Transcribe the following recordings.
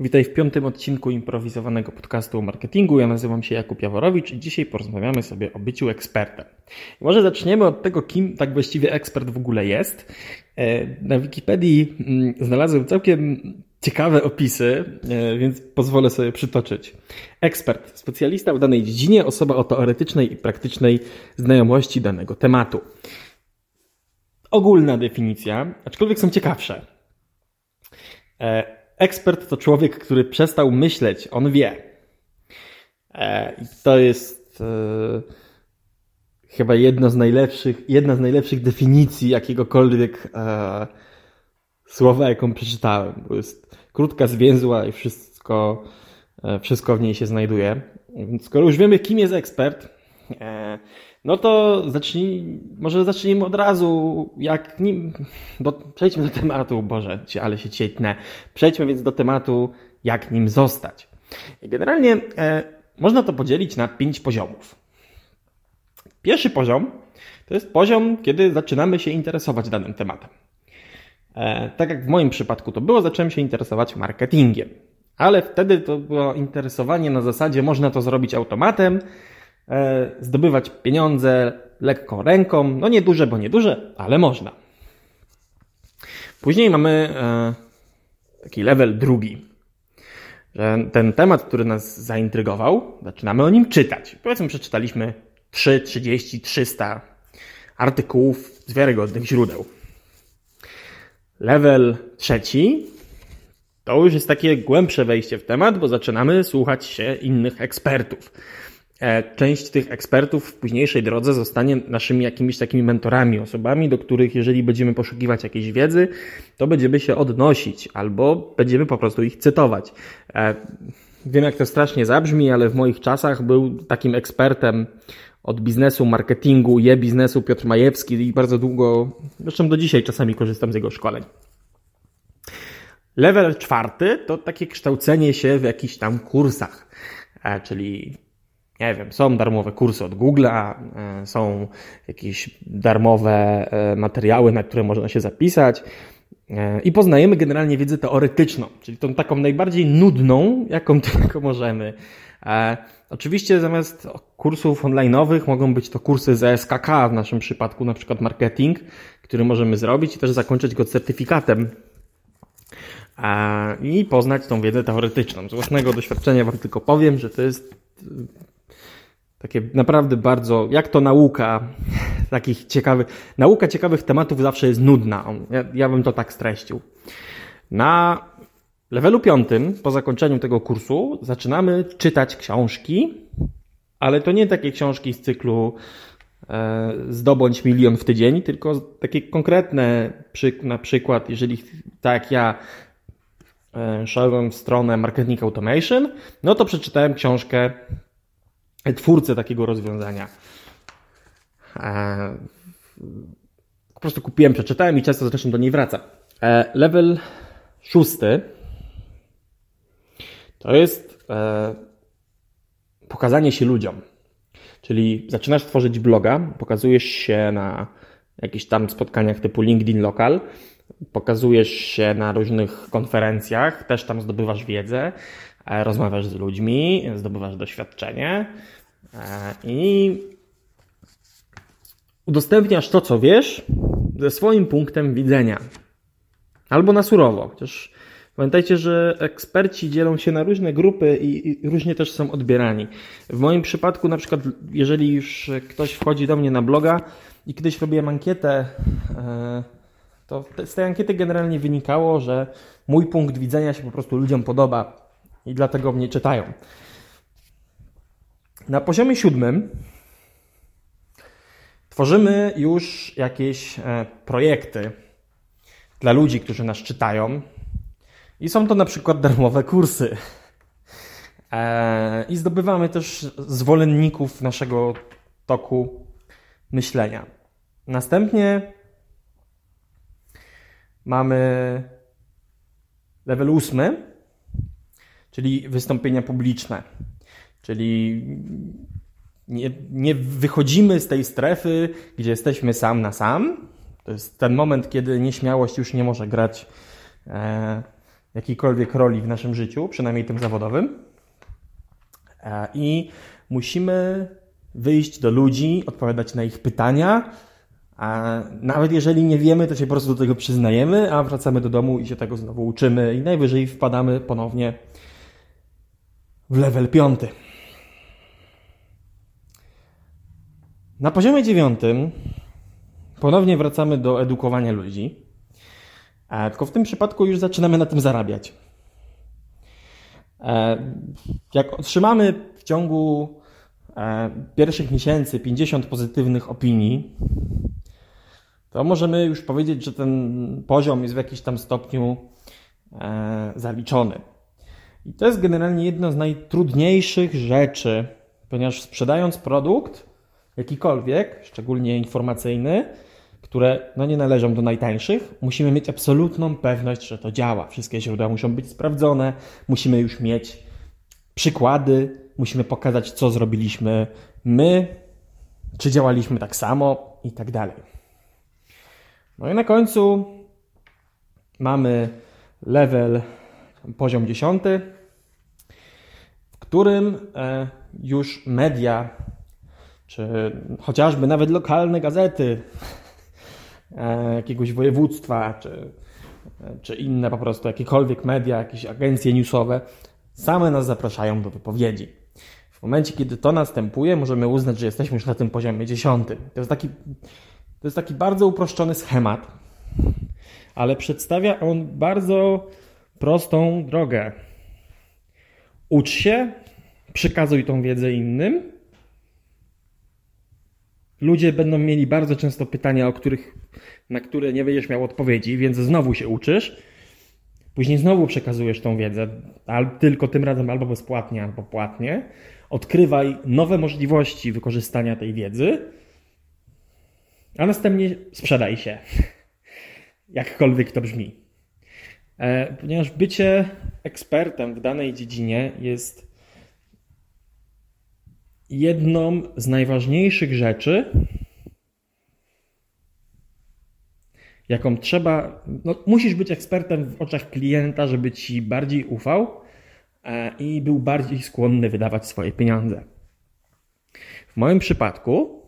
Witaj w piątym odcinku improwizowanego podcastu o marketingu. Ja nazywam się Jakub Jaworowicz i dzisiaj porozmawiamy sobie o byciu ekspertem. Może zaczniemy od tego, kim tak właściwie ekspert w ogóle jest. E, na Wikipedii mm, znalazłem całkiem ciekawe opisy, e, więc pozwolę sobie przytoczyć. Ekspert, specjalista w danej dziedzinie, osoba o teoretycznej i praktycznej znajomości danego tematu. Ogólna definicja, aczkolwiek są ciekawsze. E, ekspert to człowiek, który przestał myśleć, on wie. E, to jest e, chyba jedna z najlepszych, jedna z najlepszych definicji jakiegokolwiek e, słowa, jaką przeczytałem. Bo jest krótka, zwięzła i wszystko, wszystko w niej się znajduje. Więc skoro już wiemy, kim jest ekspert, no to zacznij, może zacznijmy od razu, jak nim, do, przejdźmy do tematu, Boże, ale się cietnę. Przejdźmy więc do tematu, jak nim zostać. Generalnie e, można to podzielić na pięć poziomów. Pierwszy poziom to jest poziom, kiedy zaczynamy się interesować danym tematem. E, tak jak w moim przypadku to było, zacząłem się interesować marketingiem. Ale wtedy to było interesowanie na zasadzie, można to zrobić automatem, E, zdobywać pieniądze lekką ręką. No nie duże, bo nie duże, ale można. Później mamy e, taki level drugi. Że ten temat, który nas zaintrygował, zaczynamy o nim czytać. Powiedzmy, przeczytaliśmy 3, 30, 300 artykułów z wiarygodnych źródeł. Level trzeci to już jest takie głębsze wejście w temat, bo zaczynamy słuchać się innych ekspertów. E, część tych ekspertów w późniejszej drodze zostanie naszymi jakimiś takimi mentorami, osobami, do których jeżeli będziemy poszukiwać jakiejś wiedzy, to będziemy się odnosić albo będziemy po prostu ich cytować. E, wiem, jak to strasznie zabrzmi, ale w moich czasach był takim ekspertem od biznesu, marketingu, je biznesu Piotr Majewski i bardzo długo, zresztą do dzisiaj czasami korzystam z jego szkoleń. Level czwarty to takie kształcenie się w jakichś tam kursach, e, czyli nie wiem, są darmowe kursy od Google'a, e, są jakieś darmowe e, materiały, na które można się zapisać e, i poznajemy generalnie wiedzę teoretyczną, czyli tą taką najbardziej nudną, jaką tylko możemy. Oczywiście zamiast kursów online'owych mogą być to kursy z SKK, w naszym przypadku na przykład marketing, który możemy zrobić i też zakończyć go certyfikatem i poznać tą wiedzę teoretyczną. Z własnego doświadczenia Wam tylko powiem, że to jest takie naprawdę bardzo, jak to nauka takich ciekawych, nauka ciekawych tematów zawsze jest nudna. Ja, ja bym to tak streścił. Na levelu piątym, po zakończeniu tego kursu, zaczynamy czytać książki, ale to nie takie książki z cyklu e, zdobądź milion w tydzień, tylko takie konkretne, przy, na przykład, jeżeli tak jak ja e, szedłem w stronę Marketing Automation, no to przeczytałem książkę twórcę takiego rozwiązania. E, po prostu kupiłem, przeczytałem i często zresztą do niej wraca. E, level szósty to jest e, pokazanie się ludziom. Czyli zaczynasz tworzyć bloga, pokazujesz się na jakichś tam spotkaniach typu LinkedIn Local, pokazujesz się na różnych konferencjach, też tam zdobywasz wiedzę, rozmawiasz z ludźmi, zdobywasz doświadczenie e, i udostępniasz to, co wiesz, ze swoim punktem widzenia. Albo na surowo, chociaż pamiętajcie, że eksperci dzielą się na różne grupy i, różnie też są odbierani. W moim przypadku, na przykład, jeżeli już ktoś wchodzi do mnie na bloga i kiedyś robiłem ankietę, e, to z tej ankiety generalnie wynikało, że mój punkt widzenia się po prostu ludziom podoba i dlatego mnie czytają. Na poziomie siódmym tworzymy już jakieś e, projekty dla ludzi, którzy nas czytają. I są to na przykład darmowe kursy. E, I zdobywamy też zwolenników naszego toku myślenia. Następnie mamy level ósmy, czyli wystąpienia publiczne. Czyli nie, nie wychodzimy z tej strefy, gdzie jesteśmy sam na sam. To jest ten moment, kiedy nieśmiałość już nie może grać e, jakiejkolwiek roli w naszym życiu, przynajmniej tym zawodowym. E, I musimy wyjść do ludzi, odpowiadać na ich pytania. A nawet jeżeli nie wiemy, to się po prostu do tego przyznajemy, a wracamy do domu i się tego znowu uczymy, i najwyżej wpadamy ponownie w level piąty. Na poziomie dziewiątym ponownie wracamy do edukowania ludzi, e, tylko w tym przypadku już zaczynamy na tym zarabiać. E, jak otrzymamy w ciągu e, pierwszych miesięcy 50 pozytywnych opinii, to możemy już powiedzieć, że ten poziom jest w jakimś tam stopniu zaliczony. I to jest generalnie jedno z najtrudniejszych rzeczy, ponieważ sprzedając produkt, jakikolwiek, szczególnie informacyjny, które no nie należą do najtańszych, musimy mieć absolutną pewność, że to działa. Wszystkie źródła muszą być sprawdzone, musimy już mieć przykłady, musimy pokazać, co zrobiliśmy my, czy działaliśmy tak samo i tak dalej. No i na końcu mamy level, poziom dziesiąty, którym e, już media czy chociażby nawet lokalne gazety e, jakiegoś województwa, czy, czy inne po prostu jakiekolwiek media, jakieś agencje newsowe, same nas zapraszają do wypowiedzi. W momencie, kiedy to następuje, możemy uznać, że jesteśmy już na tym poziomie dziesiątym. To jest taki, to jest taki bardzo uproszczony schemat, ale przedstawia on bardzo prostą drogę. Ucz się, przekazuj tą wiedzę innym Ludzie będą mieli bardzo często pytania, o których, na które nie będziesz miał odpowiedzi, więc znowu się uczysz. Później znowu przekazujesz tą wiedzę, ale tylko tym razem albo bezpłatnie, albo płatnie. Odkrywaj nowe możliwości wykorzystania tej wiedzy, a następnie sprzedaj się. Jakkolwiek to brzmi. E, ponieważ bycie ekspertem w danej dziedzinie jest jedną z najważniejszych rzeczy, jaką trzeba. No, musisz być ekspertem w oczach klienta, żeby ci bardziej ufał e, i był bardziej skłonny wydawać swoje pieniądze. W moim przypadku,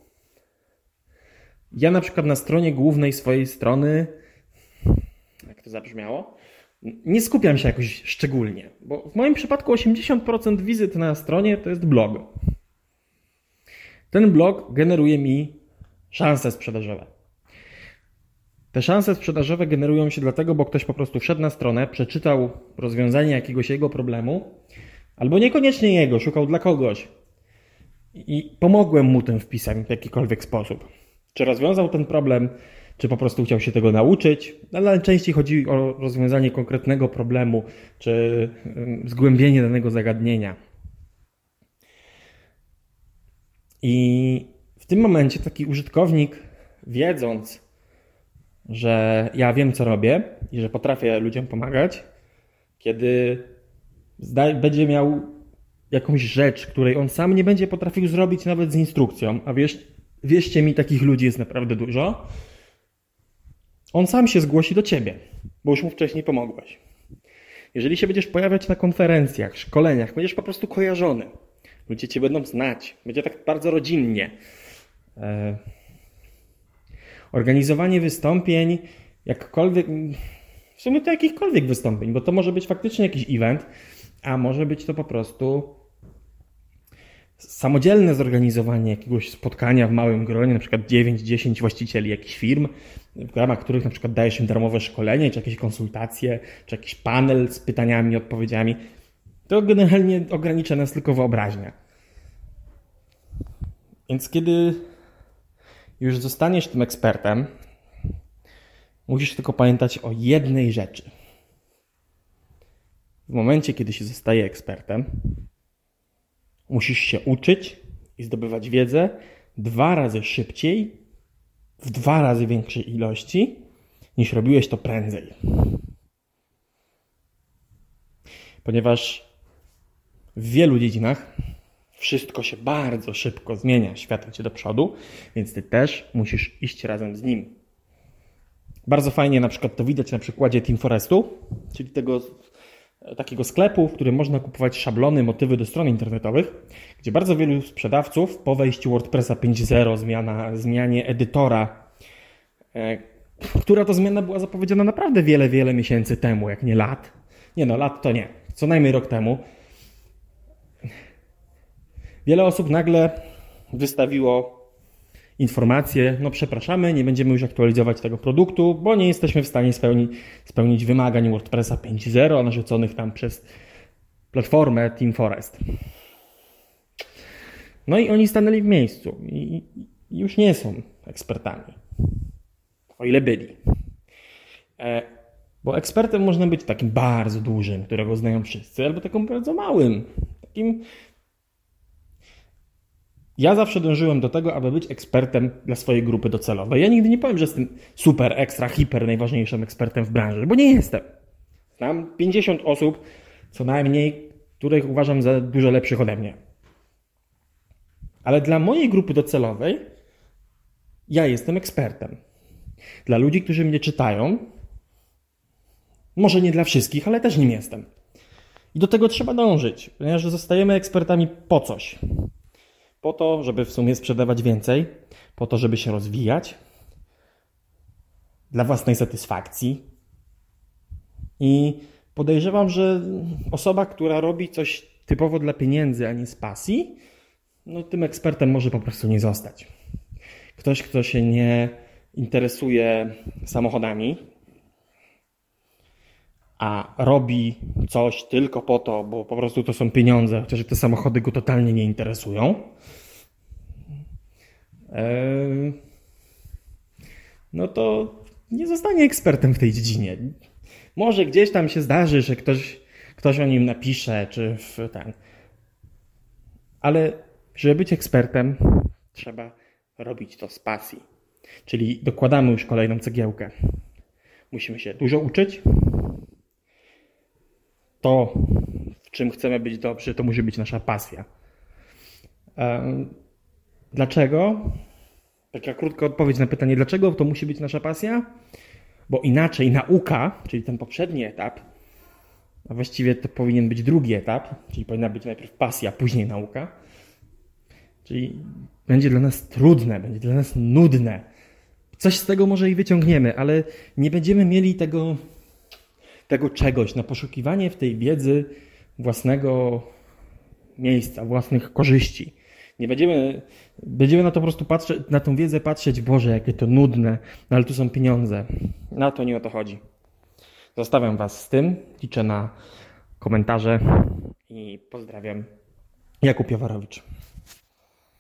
ja na przykład na stronie głównej swojej strony, jak to zabrzmiało, nie skupiam się jakoś szczególnie, bo w moim przypadku 80% wizyt na stronie to jest blog. Ten blog generuje mi szanse sprzedażowe. Te szanse sprzedażowe generują się dlatego, bo ktoś po prostu wszedł na stronę, przeczytał rozwiązanie jakiegoś jego problemu, albo niekoniecznie jego, szukał dla kogoś. I pomogłem mu tym wpisem w jakikolwiek sposób. Czy rozwiązał ten problem, czy po prostu chciał się tego nauczyć, ale najczęściej chodzi o rozwiązanie konkretnego problemu, czy zgłębienie danego zagadnienia. I w tym momencie taki użytkownik, wiedząc, że ja wiem, co robię i że potrafię ludziom pomagać, kiedy będzie miał jakąś rzecz, której on sam nie będzie potrafił zrobić nawet z instrukcją, a wiesz, wierzcie mi, takich ludzi jest naprawdę dużo, on sam się zgłosi do ciebie, bo już mu wcześniej pomogłeś. Jeżeli się będziesz pojawiać na konferencjach, szkoleniach, będziesz po prostu kojarzony Ludzie cię będą znać. Będzie tak bardzo rodzinnie. E, organizowanie wystąpień, jakkolwiek, w sumie to jakichkolwiek wystąpień, bo to może być faktycznie jakiś event, a może być to po prostu samodzielne zorganizowanie jakiegoś spotkania w małym gronie, na przykład 9-10 właścicieli jakichś firm, w ramach których na przykład dajesz im darmowe szkolenie, czy jakieś konsultacje, czy jakiś panel z pytaniami i odpowiedziami. To generalnie ogranicza nas tylko wyobraźnia. Więc kiedy już zostaniesz tym ekspertem, musisz tylko pamiętać o jednej rzeczy. W momencie, kiedy się zostaje ekspertem, musisz się uczyć i zdobywać wiedzę dwa razy szybciej, w dwa razy większej ilości, niż robiłeś to prędzej. Ponieważ w wielu dziedzinach wszystko się bardzo szybko zmienia, świat idzie do przodu, więc ty też musisz iść razem z nim. Bardzo fajnie na przykład to widać na przykładzie Team Forestu, czyli tego takiego sklepu, w którym można kupować szablony, motywy do stron internetowych, gdzie bardzo wielu sprzedawców po wejściu WordPressa 5.0, zmiana, zmianie edytora, e, która to zmiana była zapowiedziana naprawdę wiele, wiele miesięcy temu, jak nie lat. Nie no, lat to nie, co najmniej rok temu. Wiele osób nagle wystawiło informacje, no przepraszamy, nie będziemy już aktualizować tego produktu, bo nie jesteśmy w stanie spełnić, spełnić wymagań WordPressa 5.0 narzuconych tam przez platformę Team Forest. No i oni stanęli w miejscu i już nie są ekspertami. O ile byli. E, bo ekspertem można być takim bardzo dużym, którego znają wszyscy, albo takim bardzo małym. Takim ja zawsze dążyłem do tego, aby być ekspertem dla swojej grupy docelowej. Ja nigdy nie powiem, że jestem super, ekstra, hiper najważniejszym ekspertem w branży, bo nie jestem. Znam 50 osób, co najmniej, których uważam za dużo lepszych ode mnie. Ale dla mojej grupy docelowej ja jestem ekspertem. Dla ludzi, którzy mnie czytają, może nie dla wszystkich, ale też nim jestem. I do tego trzeba dążyć, ponieważ zostajemy ekspertami po coś po to, żeby w sumie sprzedawać więcej, po to, żeby się rozwijać, dla własnej satysfakcji. I podejrzewam, że osoba, która robi coś typowo dla pieniędzy, a nie z pasji, no tym ekspertem może po prostu nie zostać. Ktoś, kto się nie interesuje samochodami, a robi coś tylko po to, bo po prostu to są pieniądze, chociaż te samochody go totalnie nie interesują. No to nie zostanie ekspertem w tej dziedzinie. Może gdzieś tam się zdarzy, że ktoś, ktoś o nim napisze, czy w ten. Ale żeby być ekspertem, trzeba robić to z pasji. Czyli dokładamy już kolejną cegiełkę. Musimy się dużo uczyć, to, w czym chcemy być dobrzy, to musi być nasza pasja. Dlaczego? Taka krótka odpowiedź na pytanie, dlaczego to musi być nasza pasja? Bo inaczej nauka, czyli ten poprzedni etap, a właściwie to powinien być drugi etap, czyli powinna być najpierw pasja, później nauka. Czyli będzie dla nas trudne, będzie dla nas nudne. Coś z tego może i wyciągniemy, ale nie będziemy mieli tego tego czegoś, na poszukiwanie w tej wiedzy własnego miejsca, własnych korzyści. Nie będziemy, będziemy na to po prostu patrzeć, na tą wiedzę patrzeć, Boże, jakie to nudne, no ale tu są pieniądze. Na to nie o to chodzi. Zostawiam Was z tym, liczę na komentarze i pozdrawiam. Jakub Jawarowicz.